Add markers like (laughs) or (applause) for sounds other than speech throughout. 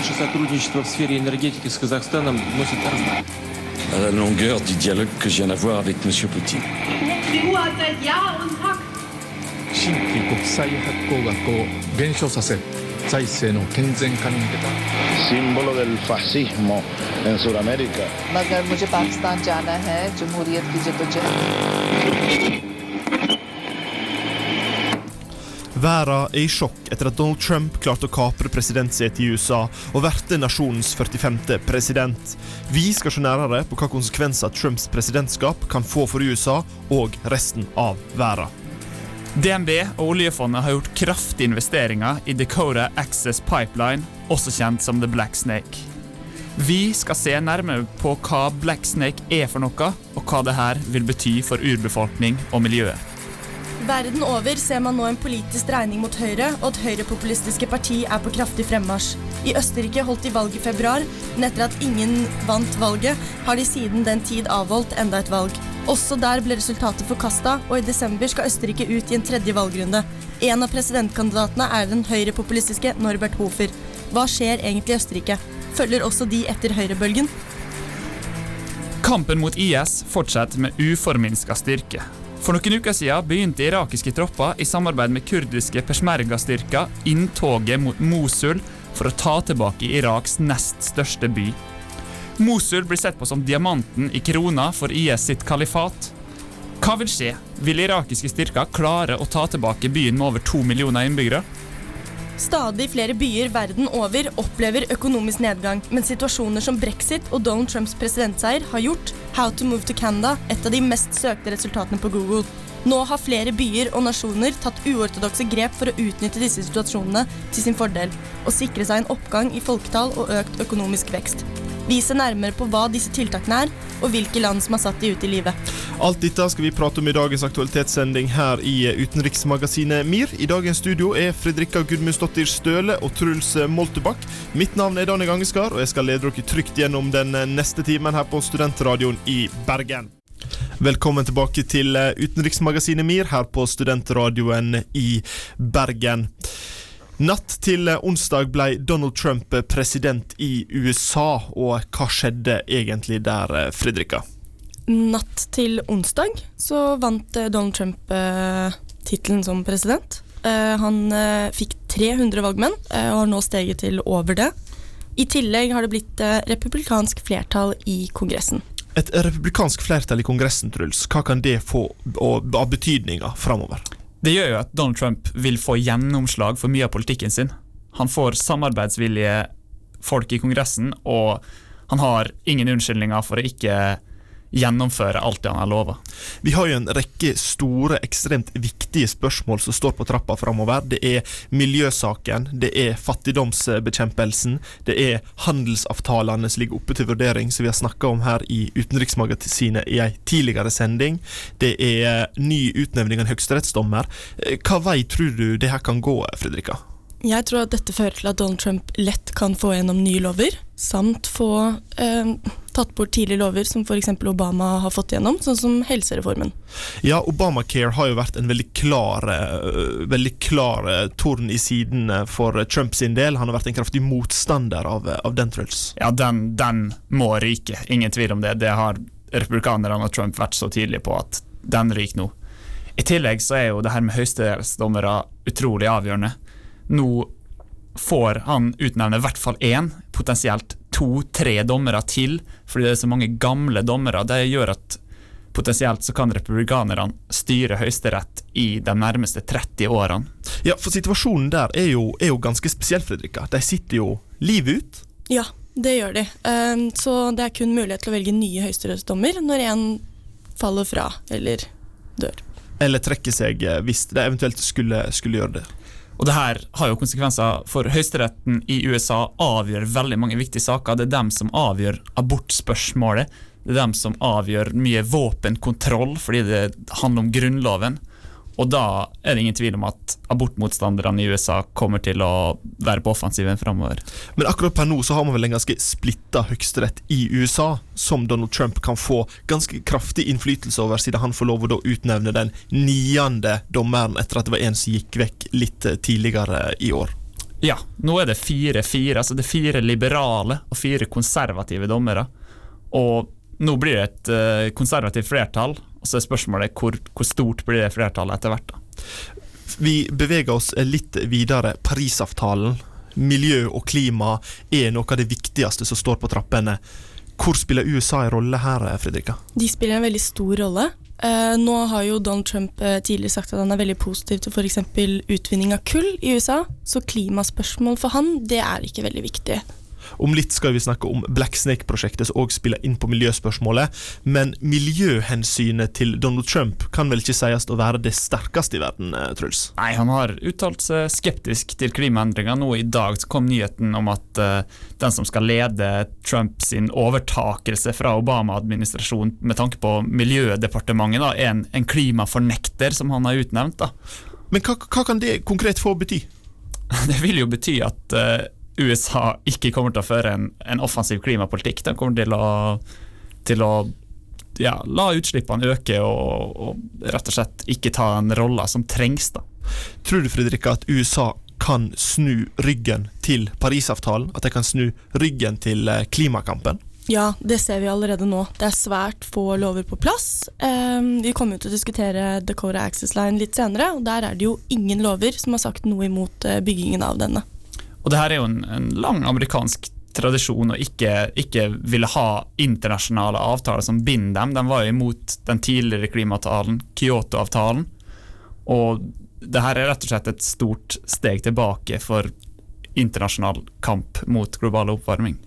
Наше сотрудничество в сфере la longueur du dialogue que je viens d'avoir avec M. Poutine. Verden er i sjokk etter at Donald Trump klarte å kapre presidentsetet i USA og verte nasjonens 45. president. Vi skal se nærmere på hva konsekvenser Trumps presidentskap kan få for USA og resten av verden. DNB og oljefondet har gjort kraftige investeringer i Dakota Access Pipeline, også kjent som The Black Snake. Vi skal se nærmere på hva Black Snake er for noe, og hva det her vil bety for urbefolkning og miljøet. Verden over ser man nå en politisk dreining mot høyre, og at høyrepopulistiske parti er på kraftig fremmarsj. I Østerrike holdt de valg i februar, men etter at ingen vant valget, har de siden den tid avholdt enda et valg. Også der ble resultatet forkasta, og i desember skal Østerrike ut i en tredje valgrunde. En av presidentkandidatene er den høyrepopulistiske Norbert Hofer. Hva skjer egentlig i Østerrike? Følger også de etter høyrebølgen? Kampen mot IS fortsetter med uforminska styrke. For noen uker siden begynte irakiske tropper i samarbeid med kurdiske peshmerga-styrker inntoget mot Mosul for å ta tilbake Iraks nest største by. Mosul blir sett på som diamanten i krona for IS sitt kalifat. Hva vil skje? Vil irakiske styrker klare å ta tilbake byen med over to millioner innbyggere? Stadig flere byer verden over opplever økonomisk nedgang, men situasjoner som brexit og Donald Trumps presidentseier har gjort How to Move to Canada et av de mest søkte resultatene på Google. Nå har flere byer og nasjoner tatt uortodokse grep for å utnytte disse situasjonene til sin fordel, og sikre seg en oppgang i folketall og økt økonomisk vekst. Vi ser nærmere på hva disse tiltakene er, og hvilke land som har satt de ut i livet. Alt dette skal vi prate om i dagens aktualitetssending her i utenriksmagasinet MIR. I dagens studio er Fredrikka Gudmundsdottir Støle og Truls Moltebakk. Mitt navn er Danne Gangeskar, og jeg skal lede dere trygt gjennom den neste timen her på Studentradioen i Bergen. Velkommen tilbake til utenriksmagasinet MIR her på Studentradioen i Bergen. Natt til onsdag ble Donald Trump president i USA, og hva skjedde egentlig der, Fredrika? Natt til onsdag så vant eh, Donald Trump eh, tittelen som president. Eh, han eh, fikk 300 valgmenn eh, og har nå steget til over det. I tillegg har det blitt eh, republikansk flertall i Kongressen. Et republikansk flertall i Kongressen, Truls, hva kan det få av betydninga framover? Det gjør jo at Donald Trump vil få gjennomslag for mye av politikken sin. Han får samarbeidsvillige folk i Kongressen, og han har ingen unnskyldninger for å ikke gjennomføre alt det han har lova. Vi har jo en rekke store, ekstremt viktige spørsmål som står på trappa framover. Det er miljøsaken, det er fattigdomsbekjempelsen, det er handelsavtalene som ligger oppe til vurdering, som vi har snakka om her i Utenriksmagasinet i ei tidligere sending. Det er ny utnevning av en høyesterettsdommer. Hva vei tror du det her kan gå, Fredrika? Jeg tror at dette fører til at Donald Trump lett kan få gjennom nye lover, samt få eh, tatt bort tidlige lover som f.eks. Obama har fått gjennom, sånn som helsereformen. Ja, Obamacare har jo vært en veldig klar, veldig klar torn i siden for Trump sin del. Han har vært en kraftig motstander av, av den, Truls. Ja, den, den må ryke. Ingen tvil om det. Det har republikanerne og Trump vært så tydelige på at den ryker nå. I tillegg så er jo det her med høyesterettsdommere utrolig avgjørende. Nå får han utnevne i hvert fall én, potensielt to-tre dommere til, fordi det er så mange gamle dommere. Det gjør at potensielt så kan republikanerne styre Høyesterett i de nærmeste 30 årene. Ja, for situasjonen der er jo, er jo ganske spesiell, Fredrika. De sitter jo livet ut. Ja, det gjør de. Um, så det er kun mulighet til å velge nye høyesterettsdommer når en faller fra eller dør. Eller trekker seg hvis de eventuelt skulle, skulle gjøre det. Og det her har jo konsekvenser, for Høyesteretten i USA avgjør veldig mange viktige saker. Det er dem som avgjør abortspørsmålet. Det er dem som avgjør mye våpenkontroll, fordi det handler om Grunnloven. Og da er det ingen tvil om at abortmotstanderne i USA kommer til å være på offensiven framover. Men akkurat per nå så har man vel en ganske splitta høyesterett i USA, som Donald Trump kan få ganske kraftig innflytelse over, siden han får lov å utnevne den niende dommeren etter at det var en som gikk vekk litt tidligere i år. Ja, nå er det fire-fire. Altså det er fire liberale og fire konservative dommere. Og nå blir det et uh, konservativt flertall, og så er spørsmålet hvor, hvor stort blir det flertallet etter hvert. da. Vi beveger oss litt videre. Parisavtalen. Miljø og klima er noe av det viktigste som står på trappene. Hvor spiller USA en rolle her, Fredrika? De spiller en veldig stor rolle. Eh, nå har jo Donald Trump eh, tidligere sagt at han er veldig positiv til f.eks. utvinning av kull i USA, så klimaspørsmål for han, det er ikke veldig viktig. Om litt skal vi snakke om Black Snake-prosjektet, som òg spiller inn på miljøspørsmålet. Men miljøhensynet til Donald Trump kan vel ikke sies å være det sterkeste i verden, eh, Truls? Nei, han har uttalt seg skeptisk til klimaendringer. Nå i dag kom nyheten om at uh, den som skal lede Trumps overtakelse fra Obama-administrasjonen med tanke på Miljødepartementet, da, er en, en klimafornekter, som han har utnevnt. da. Men hva, hva kan det konkret få bety? (laughs) Det vil jo bety at uh, USA ikke kommer til å føre en, en offensiv klimapolitikk. De kommer til å, til å ja, la utslippene øke og, og, rett og slett ikke ta den rolla som trengs. da. Tror du Fredrik, at USA kan snu ryggen til Parisavtalen? At de kan snu ryggen til eh, klimakampen? Ja, det ser vi allerede nå. Det er svært få lover på plass. Um, vi kommer jo til å diskutere Dakota Access Line litt senere, og der er det jo ingen lover som har sagt noe imot uh, byggingen av denne. Og det her er jo en, en lang amerikansk tradisjon å ikke, ikke, ville ha internasjonale avtaler som binder dem. De var jo imot den tidligere klimaavtalen, Kyoto-avtalen. Og det her er rett og slett et stort steg tilbake for internasjonal kamp mot global oppvarming.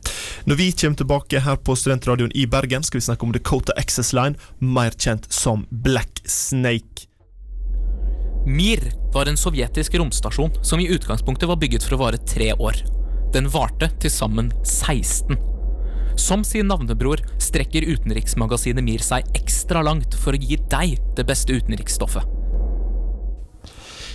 Når vi kommer tilbake her på Studentradioen i Bergen, skal vi snakke om Dakota Access Line, mer kjent som Black Snake. Mir var en sovjetisk romstasjon som i utgangspunktet var bygget for å vare tre år. Den varte til sammen 16. Som sin navnebror strekker utenriksmagasinet Mir seg ekstra langt for å gi deg det beste utenriksstoffet.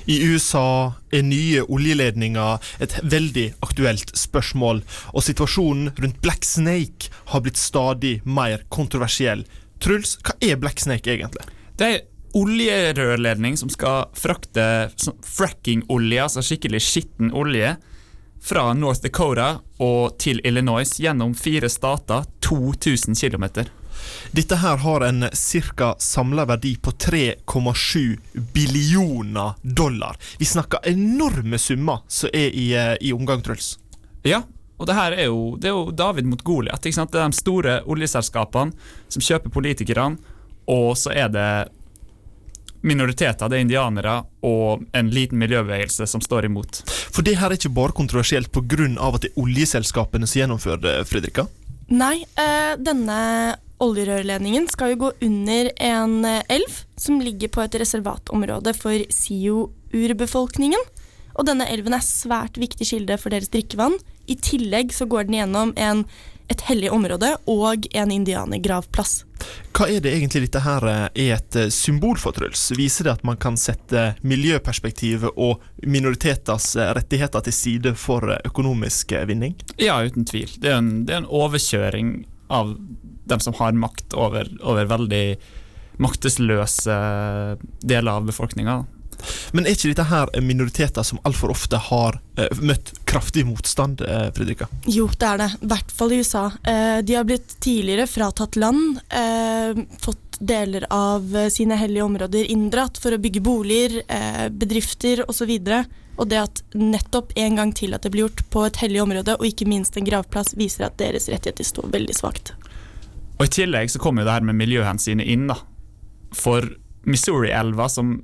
I USA er nye oljeledninger et veldig aktuelt spørsmål, og situasjonen rundt Black Snake har blitt stadig mer kontroversiell. Truls, hva er Black Snake egentlig? Det er oljerørledning som skal frakte fracking-olje, altså skikkelig skitten olje, fra North Dakota og til Illinois gjennom fire stater, 2000 km. Dette her har en ca. samla verdi på 3,7 billioner dollar. Vi snakker enorme summer som er i, eh, i omgang, Truls. Ja, og det her er jo, det er jo David mot Goliat. Det er de store oljeselskapene som kjøper politikerne, og så er det minoriteter, det er indianere og en liten miljøbevegelse som står imot. For det her er ikke bare kontroversielt pga. at det er oljeselskapene som gjennomfører det, Fredrika? Nei, øh, denne oljerørledningen skal jo gå under en eh, elv som ligger på et reservatområde for Sio-urbefolkningen. Og denne elven er svært viktig kilde for deres drikkevann. I tillegg så går den gjennom en, et hellig område og en indianergravplass. Hva er det egentlig dette her eh, er et eh, symbol for, Truls? Viser det at man kan sette miljøperspektivet og minoriteters eh, rettigheter til side for økonomisk vinning? Ja, uten tvil. Det er en, det er en overkjøring av dem som har makt over, over veldig maktesløse deler av befolkninga. Men er ikke dette her minoriteter som altfor ofte har eh, møtt kraftig motstand, eh, Fredrika? Jo, det er det. I hvert fall i USA. Eh, de har blitt tidligere fratatt land, eh, fått deler av sine hellige områder inndratt for å bygge boliger, eh, bedrifter osv. Og det at nettopp en gang til at det blir gjort på et hellig område, og ikke minst en gravplass, viser at deres rettigheter står veldig svakt. Og I tillegg så kommer jo det her med miljøhensynet inn. da. For Missouri-elva, som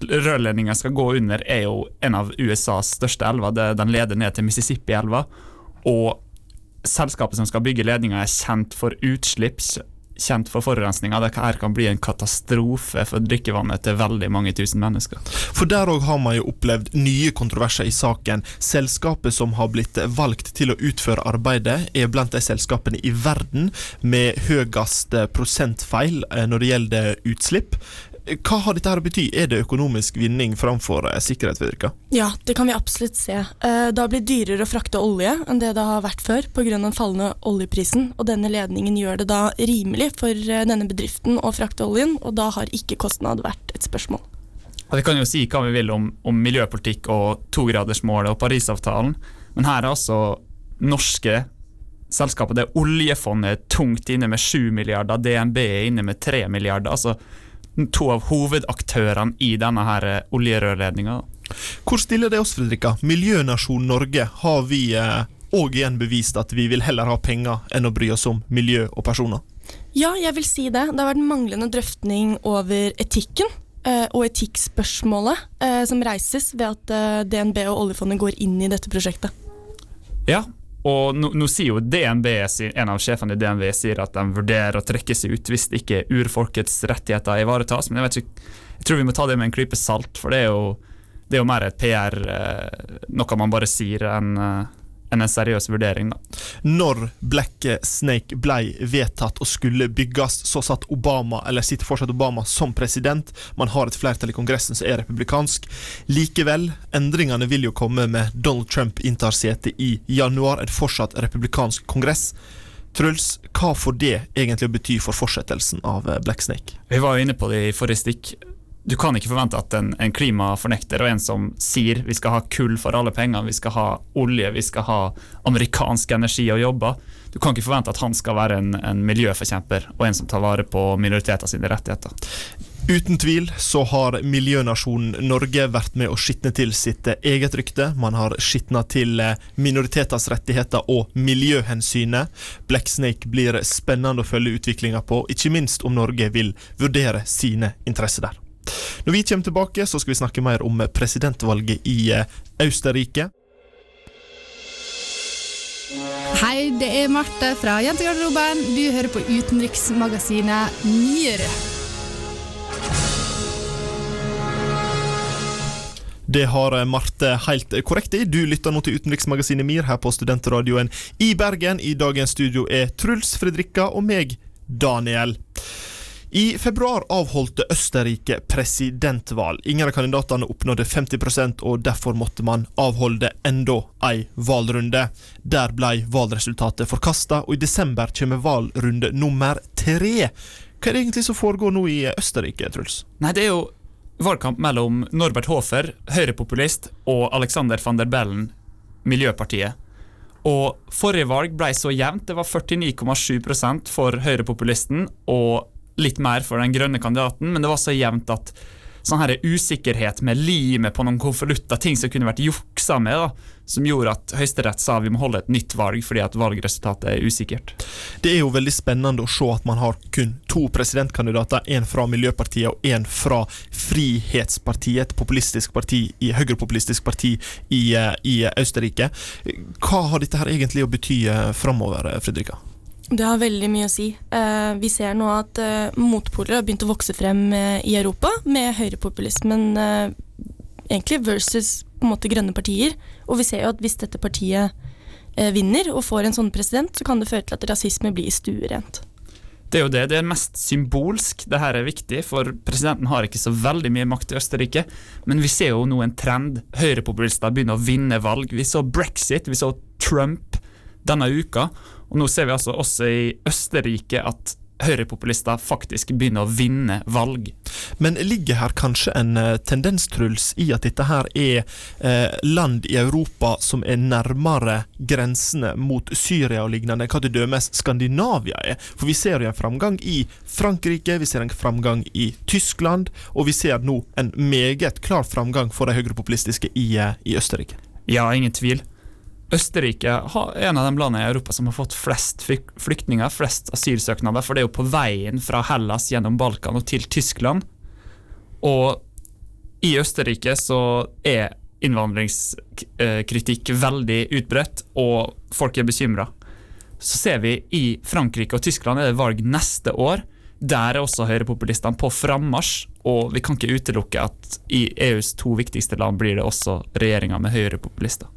rørledninga skal gå under, er jo en av USAs største elver. Den leder ned til Mississippi-elva. Og selskapet som skal bygge ledninga, er kjent for utslipp, kjent for forurensninga. Dette kan bli en katastrofe for drikkevannet til veldig mange tusen mennesker. For der òg har man jo opplevd nye kontroverser i saken. Selskapet som har blitt valgt til å utføre arbeidet, er blant de selskapene i verden med høyest prosentfeil eh, når det gjelder utslipp. Hva har dette her å bety? Er det økonomisk vinning framfor sikkerhet ved dyrka? Ja, det kan vi absolutt se. Eh, det har blitt dyrere å frakte olje enn det det har vært før pga. den fallende oljeprisen. Og denne ledningen gjør det da rimelig for eh, denne bedriften å frakte oljen, og da har ikke kostnad vært et spørsmål. Ja, Vi kan jo si hva vi vil om, om miljøpolitikk og togradersmålet og Parisavtalen, men her er altså norske selskapet, det oljefondet er tungt inne med 7 milliarder, DNB er inne med 3 milliarder. altså To av hovedaktørene i denne her eh, oljerørledninga. Hvor stiller det oss, Fredrika? Miljønasjon Norge, har vi òg eh, igjen bevist at vi vil heller ha penger enn å bry oss om miljø og personer? Ja, jeg vil si det. Det har vært manglende drøftning over etikken eh, og etikkspørsmålet eh, som reises ved at eh, DNB og oljefondet går inn i dette prosjektet. Ja, og nå, nå sier jo DNB, en av sjefene i DNB sier at de vurderer å trekke seg ut hvis ikke urfolkets rettigheter ivaretas. Men jeg, ikke, jeg tror vi må ta det med en klype salt, for det er jo, det er jo mer et PR, eh, noe man bare sier, eh, enn en seriøs vurdering. Da. Når Black Snake ble vedtatt og skulle bygges, så satt Obama, eller sitter fortsatt Obama som president. Man har et flertall i Kongressen som er republikansk. Likevel, endringene vil jo komme med Donald Trump inntar sete i januar, et fortsatt republikansk kongress. Truls, hva får det egentlig å bety for fortsettelsen av Black Snake? Vi var jo inne på det i forrige stikk du kan ikke forvente at en, en, klimafornekter og en som sier vi skal ha kull for alle penger, vi skal ha olje, vi skal ha amerikansk energi og jobber, du kan ikke forvente at han skal være en, en miljøforkjemper og en som tar vare på minoriteter sine rettigheter. Uten tvil så har miljønasjonen Norge vært med å skitne til sitt eget rykte. Man har skitna til minoriteters rettigheter og miljøhensynet. Black Snake blir spennende å følge utviklinga på, ikke minst om Norge vil vurdere sine interesser der. Når vi kommer tilbake, så skal vi snakke mer om presidentvalget i Østerrike. Austerrike. Hei, det er Marte fra Jentegarderoben. Du hører på utenriksmagasinet NYR. Det har eh, Marte helt korrekt i. Du lytter nå til utenriksmagasinet MIR her på Studentradioen i Bergen. I dagens studio er Truls Fredrikka og meg, Daniel. I februar avholdt Østerrike presidentvalg. Ingen av kandidatene oppnådde 50% og derfor måtte man avholde enda ei valrunde. Der ble valgresultatet forkasta, og i desember kommer valrunde nummer tre. Hva er det egentlig som foregår nå i Østerrike, Truls? Nei, det er jo valgkamp mellom Norbert Hofer, høyrepopulist, og Alexander van der Bellen, Miljøpartiet. Og Forrige valg ble så jevnt. Det var 49,7% for høyrepopulisten og litt mer for den grønne kandidaten, men det var så jevnt at sånn her usikkerhet med limet på noen konvolutter, ting som kunne vært juksa med, da, som gjorde at Høyesterett sa vi må holde et nytt valg fordi at valgresultatet er usikkert. Det er jo veldig spennende å se at man har kun to presidentkandidater, én fra Miljøpartiet og én fra Frihetspartiet, et populistisk parti, høyrepopulistisk parti i, eh, i Østerrike. Hva har dette her egentlig å bety eh, framover, Fredrika? Det har veldig mye å si. Uh, vi ser nå at uh, motpoler har begynt å vokse frem uh, i Europa, med høyrepopulismen egentlig versus på en måte grønne partier. Og vi ser jo at hvis dette partiet vinner og får en sånn president, så kan det føre til at rasisme blir stuerent. Det er jo det. Det er mest symbolsk. Det her er viktig, for presidenten har ikke så veldig mye makt i Østerrike. Men vi ser jo nå en trend. Høyrepopulister begynner å vinne valg. Vi så brexit, vi så Trump denne uka. Og nå ser vi altså også i Østerrike at høyrepopulister faktisk begynner å vinne valg. Men ligger her kanskje en uh, tendens, Truls, i at dette her er uh, land i Europa som er nærmere grensene mot Syria og lignende, hva til dømes Skandinavia er? For vi ser jo en framgang i Frankrike, vi ser en framgang i Tyskland, og vi ser nå en meget klar framgang for de høyrepopulistiske i, uh, i Østerrike. Ja, ingen tvil. Østerrike er en av de landene i Europa som har fått flest flyktninger, flest asylsøknader, for det er jo på veien fra Hellas gjennom Balkan og til Tyskland. Og i Østerrike så er innvandringskritikk veldig utbredt, og folk er bekymra. Så ser vi i Frankrike og Tyskland er det valg neste år. Der er også høyrepopulistene på frammarsj, og vi kan ikke utelukke at i EUs to viktigste land blir det også regjeringer med høyrepopulister.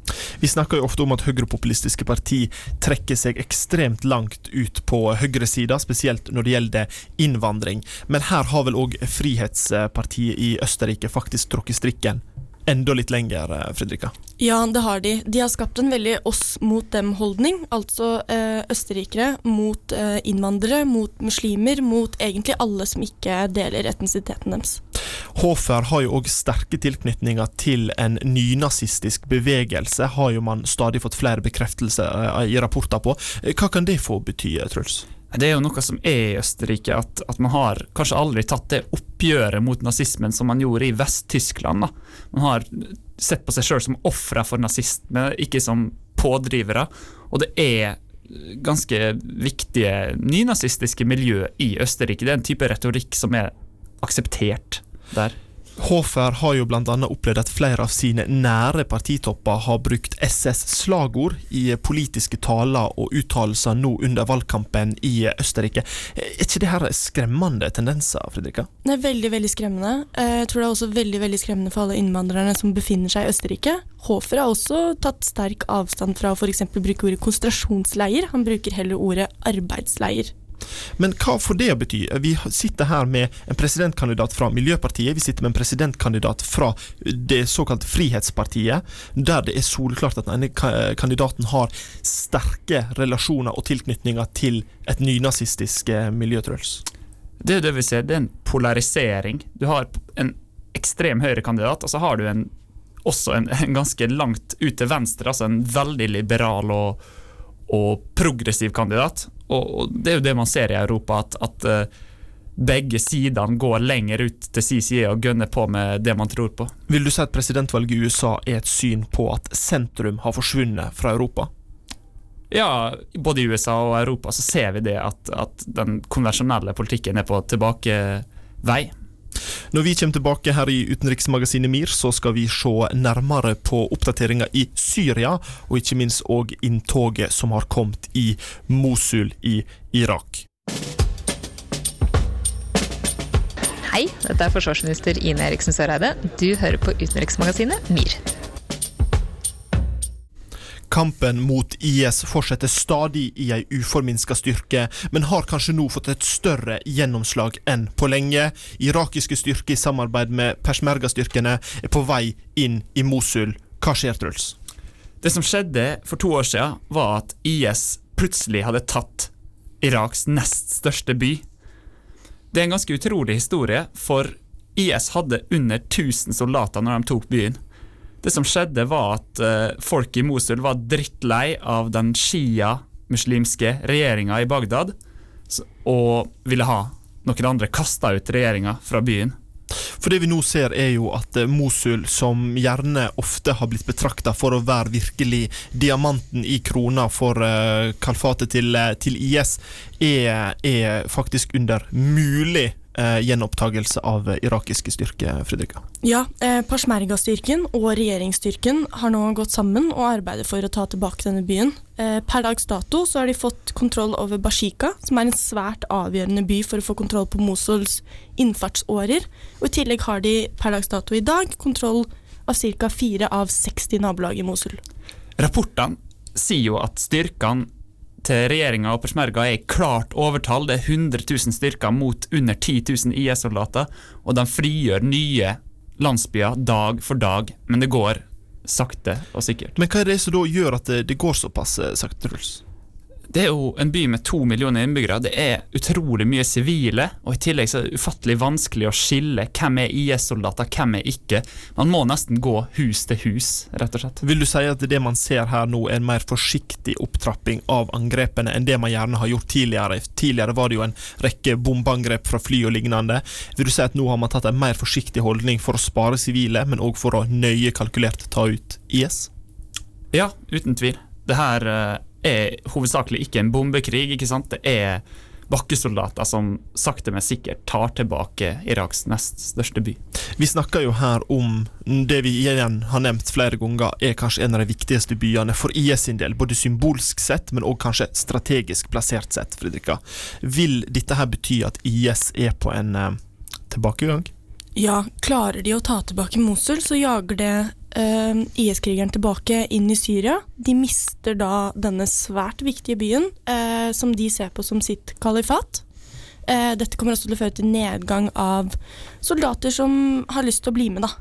Vi snakker jo ofte om at høyrepopulistiske parti trekker seg ekstremt langt ut på høyresida, spesielt når det gjelder innvandring. Men her har vel òg Frihetspartiet i Østerrike faktisk tråkket strikken enda litt lenger, eh, Fredrika? Ja, det har de. De har skapt en veldig oss mot dem-holdning. Altså eh, østerrikere mot eh, innvandrere, mot muslimer, mot egentlig alle som ikke deler etnisiteten deres. Hofer har jo òg sterke tilknytninger til en nynazistisk bevegelse, har jo man stadig fått flere bekreftelser eh, i rapporter på. Eh, Hva kan det få bety, Truls? Det er jo noe som er i Østerrike, at, at man har kanskje aldri tatt det oppgjøret mot nazismen som man gjorde i Vest-Tyskland. Man har sett på seg sjøl som ofre for nazisme, ikke som pådrivere. Og det er ganske viktige nynazistiske miljø i Østerrike. Det er en type retorikk som er akseptert der. Hofer har jo bl.a. opplevd at flere av sine nære partitopper har brukt SS-slagord i politiske taler og uttalelser nå under valgkampen i Østerrike. Er ikke det her skremmende tendenser, Fredrika? Det er veldig veldig skremmende. Eh, Jeg tror det er også veldig veldig skremmende for alle innvandrerne som befinner seg i Østerrike. Hofer har også tatt sterk avstand fra å f.eks. bruke ordet konsentrasjonsleir. Han bruker heller ordet arbeidsleir. Men hva får det å bety? Vi sitter her med en presidentkandidat fra Miljøpartiet, vi sitter med en presidentkandidat fra det såkalte Frihetspartiet, der det er soleklart at ka- kandidaten har sterke relasjoner og tilknytninger til et nynazistisk eh, miljø, Truls. Det er det vi ser, det er en polarisering. Du har en ekstrem høyrekandidat, og så har du en, også en, en ganske langt ut til venstre, altså en veldig liberal og, og progressiv kandidat. Og, det er jo det man ser i Europa, at, at eh, begge sidene går lenger ut til sin side og gønner på med det man tror på. Vil du si at presidentvalget i USA er et syn på at sentrum har forsvunnet fra Europa? Ja, både i USA og Europa så ser vi det at, at den konvensjonelle politikken er på tilbakevei. Når vi kommer tilbake her i utenriksmagasinet MIR, så skal vi se nærmere på oppdateringer i Syria, og ikke minst òg inntoget som har kommet i Mosul i Irak. Hei, dette er forsvarsminister Ine Eriksen Søreide. Du hører på utenriksmagasinet MIR. Kampen mot IS fortsetter stadig i ei uforminska styrke, men har kanskje nå fått et større gjennomslag enn på lenge. Irakiske styrker i samarbeid med peshmerga-styrkene er på vei inn i Mosul. Hva skjer, Truls? Det som skjedde for to år siden, var at IS plutselig hadde tatt Iraks nest største by. Det er en ganske utrolig historie, for IS hadde under 1000 soldater når de tok byen. Det som skjedde, var at uh, folk i Mosul var drittlei av den shia-muslimske regjeringa i Bagdad, og ville ha noen andre kasta ut regjeringa fra byen. For det vi nå ser er jo at eh, Mosul, som gjerne ofte har blitt betrakta for å være virkelig diamanten i krona for eh, kalfatet til, til IS, er, er faktisk under mulig eh, gjenopptagelse av eh, irakiske styrker, Fredrika. Ja, eh, Peshmerga-styrken og regjeringsstyrken har nå gått sammen og arbeider for å ta tilbake denne byen. Eh, per dags dato så har de fått kontroll over Bashika, som er en svært avgjørende by for å få kontroll på Mosuls innfartsårer. Og I tillegg har de per dags dato i dag kontroll av ca. fire av 60 nabolag i Mosul. Rapportene sier jo at styrkene til regjeringa og peshmerga er i klart overtall. Det er 100 000 styrker mot under 10 000 IS-soldater, og de frigjør nye landsbyer dag for dag, men det går sakte og sikkert. Men hva er det som da gjør at det, det går såpass eh, sakte, Truls? Det er jo en by med to millioner innbyggere. Det er utrolig mye sivile, og i tillegg så er det ufattelig vanskelig å skille hvem er IS-soldater, hvem er ikke. Man må nesten gå hus til hus, rett og slett. Vil du si at det man ser her nå er en mer forsiktig opptrapping av angrepene enn det man gjerne har gjort tidligere? Tidligere var det jo en rekke bombeangrep fra fly og lignende. Vil du si at nå har man tatt en mer forsiktig holdning for å spare sivile, men òg for å nøye kalkulert ta ut IS? Ja, uten tvil. Det her eh, er hovedsakelig ikke en bombekrig, ikke sant? Det er bakkesoldater som sakte, men sikkert tar tilbake Iraks nest største by. Vi snakker jo her om det vi igjen har nevnt flere ganger, er kanskje en av de viktigste byene for IS sin del, både symbolsk sett, men òg kanskje strategisk plassert sett, Fredrika. Vil dette her bety at IS er på en eh, tilbakegang? Ja, klarer de å ta tilbake Mosul, så jager det eh, IS-krigeren tilbake inn i Syria. De mister da denne svært viktige byen, uh, som de ser på som sitt kalifat. Uh, dette kommer også til å føre til nedgang av soldater som har lyst til å bli med, da.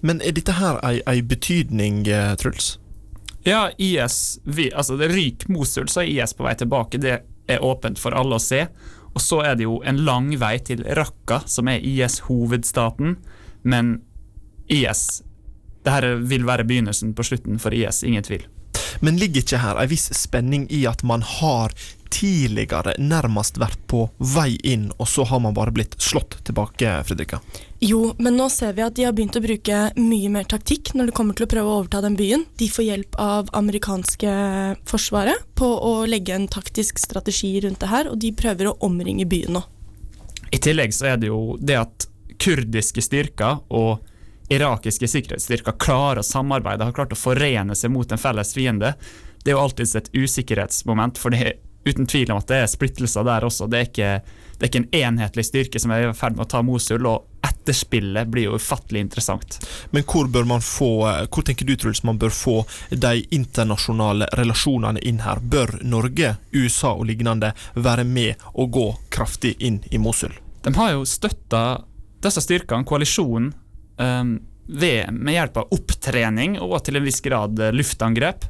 Men er dette her ei, ei betydning, eh, Truls? Ja, IS vi, Altså, det ryker Mosul, så er IS på vei tilbake. Det er åpent for alle å se. Og så er det jo en lang vei til Raqqa, som er IS-hovedstaten. Men IS det her vil være begynnelsen på slutten for IS, ingen tvil. Men ligger ikke her en viss spenning i at man har tidligere nærmest vært på vei inn, og så har man bare blitt slått tilbake, Fredrika? Jo, men nå ser vi at de har begynt å bruke mye mer taktikk når det kommer til å prøve å overta den byen. De får hjelp av amerikanske forsvaret på å legge en taktisk strategi rundt det her, og de prøver å omringe byen nå. I tillegg så er det jo det at kurdiske styrker og irakiske sikkerhetsstyrker klarer å samarbeide, har klart å forene seg mot en felles fiende. Det er jo alltids et usikkerhetsmoment, for det er uten tvil om at det er splittelser der også. Det er, ikke, det er ikke en enhetlig styrke som er i ferd med å ta Mosul, og etterspillet blir jo ufattelig interessant. Men hvor bør man få, hvor tenker du Truls, man bør få de internasjonale relasjonene inn her? Bør Norge, USA og lignende være med og gå kraftig inn i Mosul? De har jo støtta disse styrkene, koalisjonen, ved, med hjelp av opptrening og til en viss grad luftangrep.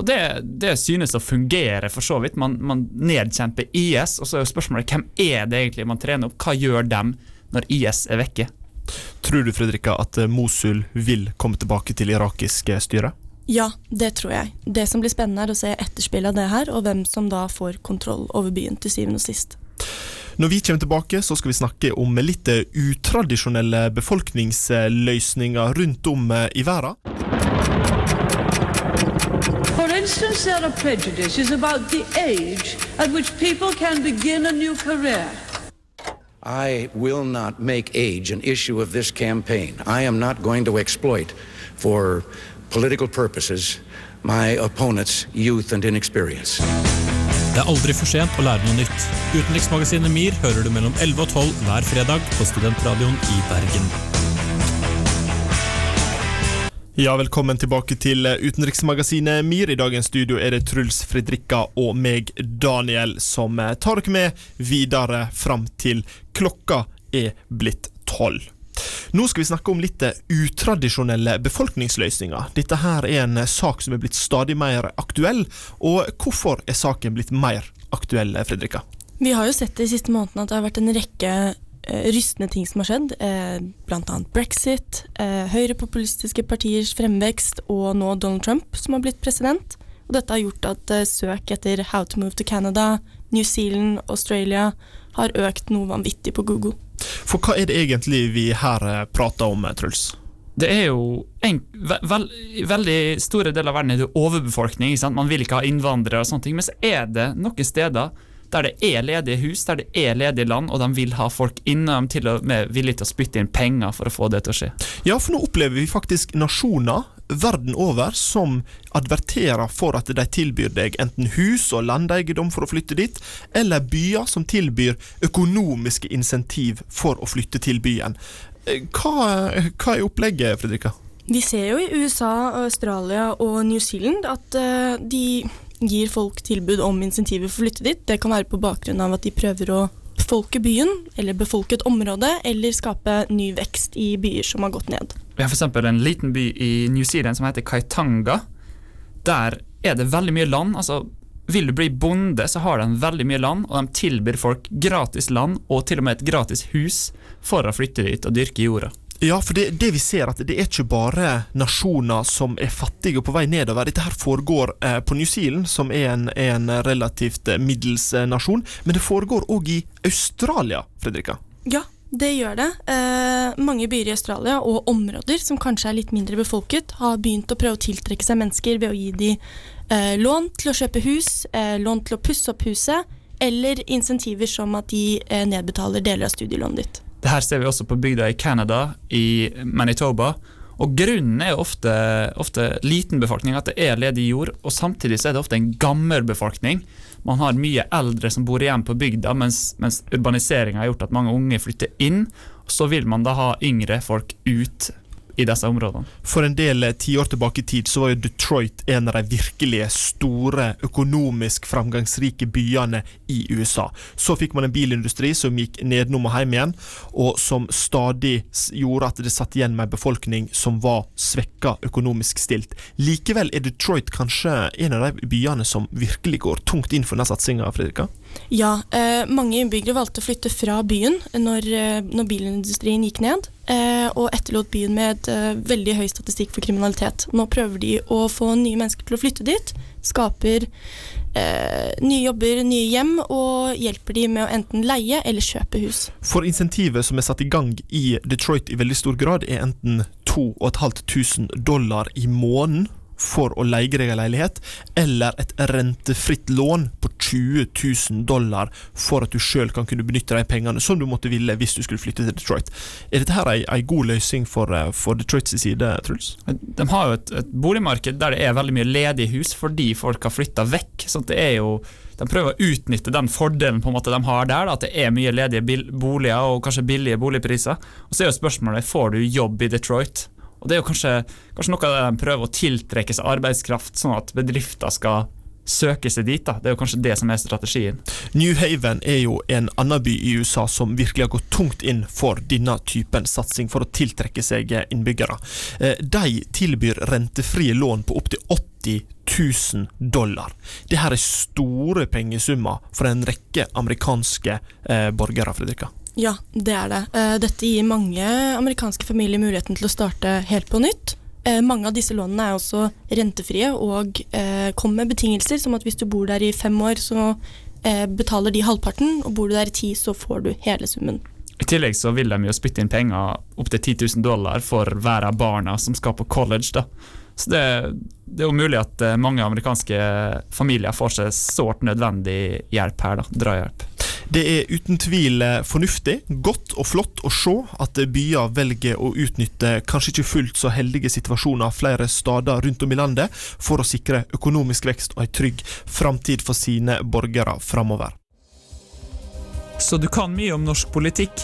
Og det, det, synes å fungere, for så vidt. Man, man, nedkjemper IS, og så er jo spørsmålet hvem er det egentlig man trener opp? Hva gjør dem når IS er vekke? Tror du Fredrika, at Mosul vil komme tilbake til irakisk styre? Ja, det tror jeg. Det som blir spennende, er å se etterspillet av det her, og hvem som da får kontroll over byen til syvende og sist. Når vi kommer tilbake, så skal vi snakke om litt utradisjonelle befolkningsløsninger rundt om i verden. For instance, there are prejudices about the age at which people can begin a new career. I will not make age an issue of this campaign. I am not going to exploit, for political purposes, my opponent's youth and inexperience. Det er aldri for sent å lære noe nytt. Utenriksmagasinet MIR hører du mellom 11 og 12 hver fredag på Studentradioen i Bergen. Ja, Velkommen tilbake til utenriksmagasinet MIR. I dagens studio er det Truls Fredrikka og meg, Daniel, som tar dere med videre fram til klokka er blitt tolv. Nå skal vi snakke om litt utradisjonelle befolkningsløsninger. Dette her er en sak som er blitt stadig mer aktuell. Og hvorfor er saken blitt mer aktuell, Fredrika? Vi har jo sett de siste månedene at det har vært en rekke eh, rystende ting som har skjedd. Eh, Bl.a. brexit, eh, høyrepopulistiske partiers fremvekst og nå Donald Trump som har blitt president. Og dette har gjort at eh, søk etter How to move to Canada, New Zealand, Australia har økt noe vanvittig på Google. For hva er det egentlig vi her eh, prater om, Truls? Det er jo en veld, veldig store deler av verden er det overbefolkning. Man vil ikke ha innvandrere, og sånne ting, men så er det noen steder der det er ledige hus, der det er ledige land, og de vil ha folk inne. Til og med villige til å spytte inn penger for å få det til å skje. Ja, for nå opplever vi faktisk nasjoner verden over som adverterer for at de tilbyr deg enten hus og landeiendom for å flytte dit, eller byer som tilbyr økonomiske insentiv for å flytte til byen. Hva, hva er opplegget, Fredrika? Vi ser jo i USA, Australia og New Zealand at uh, de gir folk tilbud om insentiver for å flytte dit. Det kan være på bakgrunn av at de prøver å befolke byen, eller befolke et område, eller skape ny vekst i byer som har gått ned. Vi har f.eks. en liten by i New Zealand som heter Kaitanga. Der er det veldig mye land. altså vil du bli bonde, så har de veldig mye land, og de tilbyr folk gratis land og til og med et gratis hus for å flytte dit og dyrke jorda. Ja, for det, det, vi ser at det er ikke bare nasjoner som er fattige og på vei nedover. Dette her foregår eh, på New Zealand, som er en, en relativt eh, middels nasjon. Men det foregår òg i Australia, Fredrika? Ja, det gjør det. Eh, mange byer i Australia og områder som kanskje er litt mindre befolket, har begynt å prøve å tiltrekke seg mennesker ved å gi dem eh, lån til å kjøpe hus, eh, lån til å pusse opp huset, eller insentiver som at de nedbetaler deler av studielånet ditt. Det her ser vi også på bygda i Canada, i Manitoba. Og Grunnen er ofte, ofte liten befolkning, at det er ledig jord. Og samtidig er det ofte en gammel befolkning. Man har mye eldre som bor igjen på bygda, mens, mens urbaniseringa har gjort at mange unge flytter inn. Så vil man da ha yngre folk ut i disse områdene. For en del eh, tiår tilbake i tid så var jo Detroit en av de virkelige store, økonomisk framgangsrike byene i USA. Så fikk man en bilindustri som gikk nedenom og hjem igjen, og som stadig gjorde at det satt igjen med en befolkning som var svekka økonomisk stilt. Likevel er Detroit kanskje en av de byene som virkelig går tungt inn for denne satsinga, Fredrika? Ja, eh, mange innbyggere valgte å flytte fra byen når, eh, når bilindustrien gikk ned, eh, og etterlot byen med et eh, veldig høy statistikk for kriminalitet. Nå prøver de å få nye mennesker til å flytte dit, skaper eh, nye jobber, nye hjem, og hjelper de med å enten leie eller kjøpe hus. For insentivet som er satt i gang i Detroit i veldig stor grad, er enten 2500 dollar i måneden for å leie deg en leilighet, eller et rentefritt lån på 20 000 dollar for at du sjøl kan kunne benytte de pengene som du måtte ville hvis du skulle flytte til Detroit. Er dette her ei, ei god løsning for, eh, for Detroits side, Truls? De har jo et, et boligmarked der det er veldig mye ledige hus fordi folk har flytta vekk. Så det er jo de prøver å utnytte den fordelen på en måte de har der, da, at det er mye ledige boliger og kanskje billige boligpriser. Og Så er jo spørsmålet får du jobb i Detroit. Og Det er jo kanskje, kanskje noe av det de prøver å tiltrekke seg arbeidskraft, sånn at bedrifter skal søke seg dit. da. Det er jo kanskje det som er strategien. New Haven er jo en annen by i USA som virkelig har gått tungt inn for denne typen satsing for å tiltrekke seg innbyggere. Eh, de tilbyr rentefrie lån på opptil 80 000 dollar. Det her er store pengesummer for en rekke amerikanske eh, borgere. Fredrika. Ja, det er det. Eh, dette gir mange amerikanske familier muligheten til å starte helt på nytt. Eh, mange av disse lånene er også rentefrie og eh, kommer med betingelser som at hvis du bor der i fem år, så betaler de halvparten, og bor du der i ti, så får du hele summen. I tillegg så vil de jo spytte inn penger opptil 10 000 dollar for hver av barna som skal på college. da. Så det, det, er jo mulig at mange amerikanske familier får seg sårt nødvendig hjelp her. da, Drahjelp. Det er uten tvil eh, fornuftig, godt og flott å se at byer velger å utnytte kanskje ikke fullt så heldige situasjoner flere steder rundt om i landet for å sikre økonomisk vekst og en trygg framtid for sine borgere framover. Så du kan mye om norsk politikk?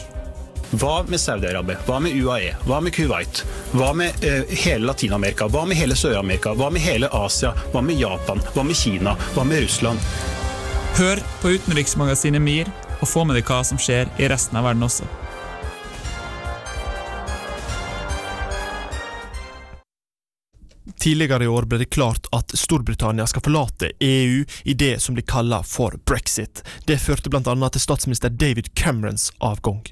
Hva med Saudi-Arabia? Hva med UAE? Hva med Kuwait? Hva med uh, hele Latin-Amerika? Hva med hele Sør-Amerika? Hva med hele Asia? Hva med Japan? Hva med Kina? Hva med Russland? Hør på utenriksmagasinet MIR og få med deg hva som skjer i resten av verden også. Tidligere i år ble det klart at Storbritannia skal forlate EU i det som blir kallet for brexit. Det førte bl.a. til statsminister David Camerons avgang.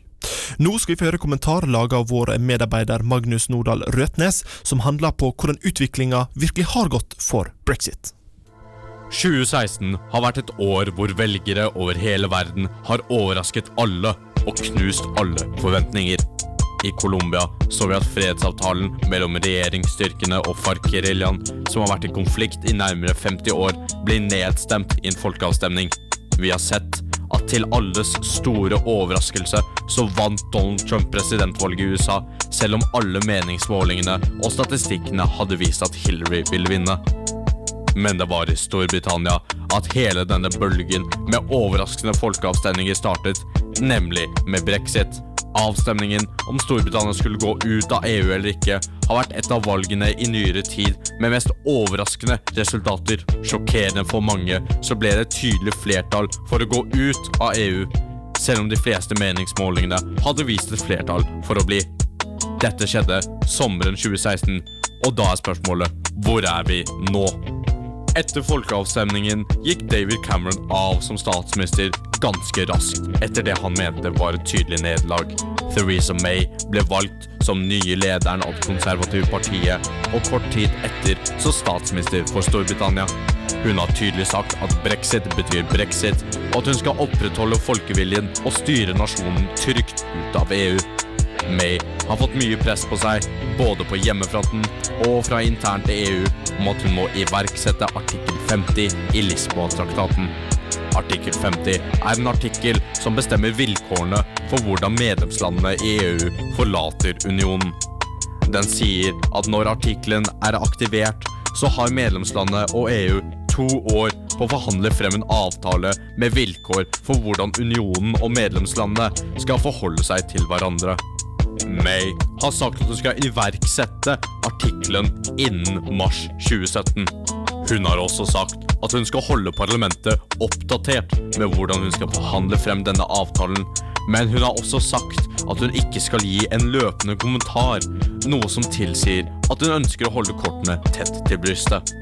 Nå skal vi få høre kommentar laga av vår medarbeider Magnus Nordahl Røtnes, som handler på hvordan utviklinga virkelig har gått for brexit. 2016 har vært et år hvor velgere over hele verden har overrasket alle og knust alle forventninger. I Colombia så vi at fredsavtalen mellom regjeringsstyrkene og FARC-geriljaen, som har vært i konflikt i nærmere 50 år, blir nedstemt i en folkeavstemning. Vi har sett at til alles store overraskelse så vant Donald Trump presidentvalget i USA, selv om alle meningsmålingene og statistikkene hadde vist at Hillary ville vinne. Men det var i Storbritannia at hele denne bølgen med overraskende folkeavstemninger startet, nemlig med brexit. Avstemningen om Storbritannia skulle gå ut av EU eller ikke, har vært et av valgene i nyere tid med mest overraskende resultater. Sjokkerende for mange så ble det et tydelig flertall for å gå ut av EU, selv om de fleste meningsmålingene hadde vist et flertall for å bli. Dette skjedde sommeren 2016, og da er spørsmålet hvor er vi nå? Etter folkeavstemningen gikk David Cameron av som statsminister ganske raskt etter det han mente var et tydelig nederlag. Theresa May ble valgt som nye lederen av det konservative partiet, og kort tid etter som statsminister for Storbritannia. Hun har tydelig sagt at brexit betyr brexit, og at hun skal opprettholde folkeviljen og styre nasjonen trygt ut av EU. May har fått mye press på seg, både på hjemmefronten og fra internt i EU, om at hun må iverksette artikkel 50 i Lisboa-traktaten. Artikkel 50 er en artikkel som bestemmer vilkårene for hvordan medlemslandene i EU forlater unionen. Den sier at når artikkelen er aktivert, så har medlemslandet og EU to år på å forhandle frem en avtale med vilkår for hvordan unionen og medlemslandene skal forholde seg til hverandre. May har sagt at hun skal iverksette artikkelen innen mars 2017. Hun har også sagt at hun skal holde parlamentet oppdatert med hvordan hun skal forhandle frem denne avtalen, men hun har også sagt at hun ikke skal gi en løpende kommentar, noe som tilsier at hun ønsker å holde kortene tett til brystet.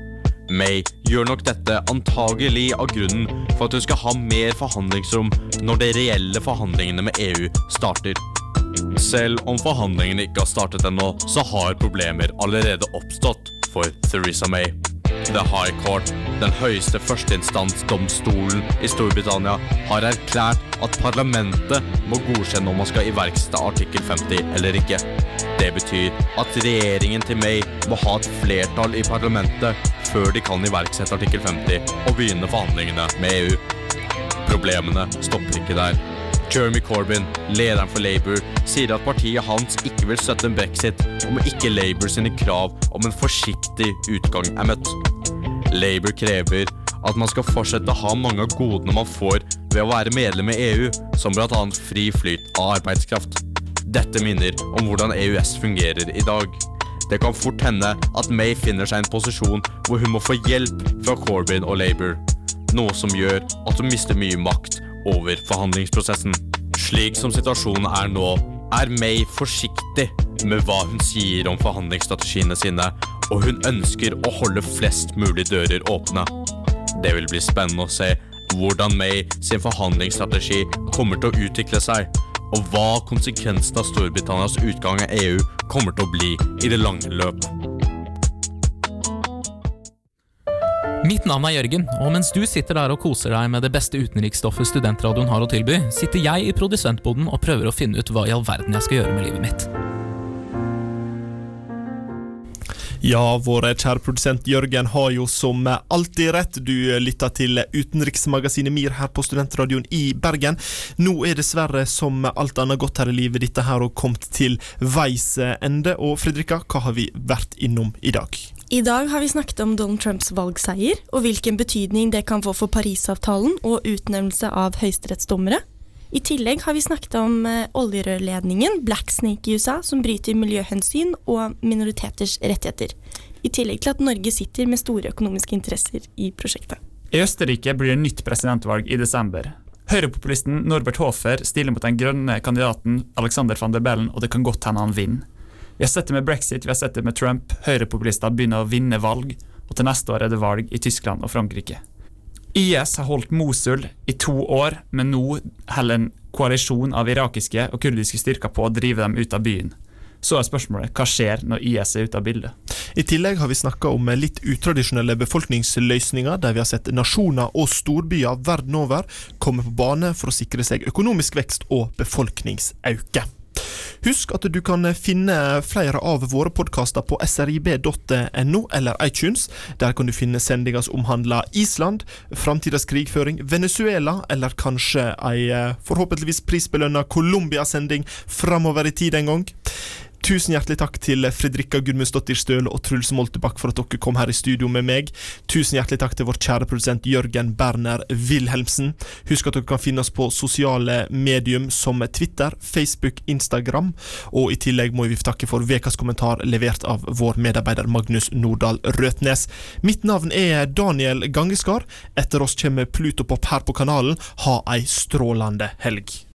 May gjør nok dette antagelig av grunnen for at hun skal ha mer forhandlingsrom når de reelle forhandlingene med EU starter. Selv om forhandlingene ikke har startet ennå, så har problemer allerede oppstått for Theresa May. The High Court, den høyeste førsteinstansdomstolen i Storbritannia, har erklært at parlamentet må godkjenne om man skal iverksette artikkel 50 eller ikke. Det betyr at regjeringen til May må ha et flertall i parlamentet før de kan iverksette artikkel 50 og begynne forhandlingene med EU. Problemene stopper ikke der. Jeremy Corbyn, lederen for Labour, sier at partiet hans ikke vil støtte en brexit om ikke Labour sine krav om en forsiktig utgang er møtt. Labour krever at man skal fortsette å ha mange av godene man får ved å være medlem i EU, som bl.a. fri flyt av arbeidskraft. Dette minner om hvordan EØS fungerer i dag. Det kan fort hende at May finner seg i en posisjon hvor hun må få hjelp fra Corbyn og Labour, noe som gjør at hun mister mye makt over forhandlingsprosessen. Slik som situasjonen er nå, er May forsiktig med hva hun sier om forhandlingsstrategiene sine, og hun ønsker å holde flest mulig dører åpne. Det vil bli spennende å se hvordan May sin forhandlingsstrategi kommer til å utvikle seg, og hva konsekvensen av Storbritannias utgang av EU kommer til å bli i det lange løp. Mitt navn er Jørgen, og mens du sitter der og koser deg med det beste utenriksstoffet studentradioen har å tilby, sitter jeg i produsentboden og prøver å finne ut hva i all verden jeg skal gjøre med livet mitt. Ja, vår kjære produsent Jørgen har jo som alltid rett. Du lytter til utenriksmagasinet MIR her på Studentradioen i Bergen. Nå er dessverre som alt annet godt her i livet dette her og kommet til veis ende. Og Fredrika, hva har vi vært innom i dag? I dag har vi snakket om Donald Trumps valgseier, og hvilken betydning det kan få for Parisavtalen og utnevnelse av høyesterettsdommere. I tillegg har vi snakket om eh, oljerørledningen Black Snake i USA, som bryter miljøhensyn og minoriteters rettigheter. I tillegg til at Norge sitter med store økonomiske interesser i prosjektet. I Østerrike blir det nytt presidentvalg i desember. Høyrepopulisten Norbert Hofer stiller mot den grønne kandidaten Alexander van der Bellen, og det kan godt hende han vinner. Vi har sett det med brexit, vi har sett det med Trump. Høyrepopulister begynner å vinne valg, og til neste år er det valg i Tyskland og Frankrike. IS har holdt Mosul i to år, men nå holder en koalisjon av irakiske og kurdiske styrker på å drive dem ut av byen. Så er spørsmålet hva skjer når IS er ute av bildet? I tillegg har vi snakka om litt utradisjonelle befolkningsløsninger, der vi har sett nasjoner og storbyer verden over komme på bane for å sikre seg økonomisk vekst og befolkningsauke. Husk at du kan finne flere av våre podkaster på srib.no eller iTunes. Der kan du finne sendinger som omhandler Island, framtidas krigføring, Venezuela eller kanskje ei forhåpentligvis prisbelønna Colombia-sending framover i tid en gang. Tusen hjertelig takk til Fredrikka Gudmundsdottir Støle og Truls Moltebakk for at dere kom her i studio med meg. Tusen hjertelig takk til vår kjære produsent Jørgen Berner Wilhelmsen. Husk at dere kan finne oss på sosiale medium som Twitter, Facebook, Instagram. Og i tillegg må vi takke for ukas kommentar levert av vår medarbeider Magnus Nordahl Røtnes. Mitt navn er Daniel Gangeskar. Etter oss kommer Plutopop her på kanalen. Ha ei strålende helg.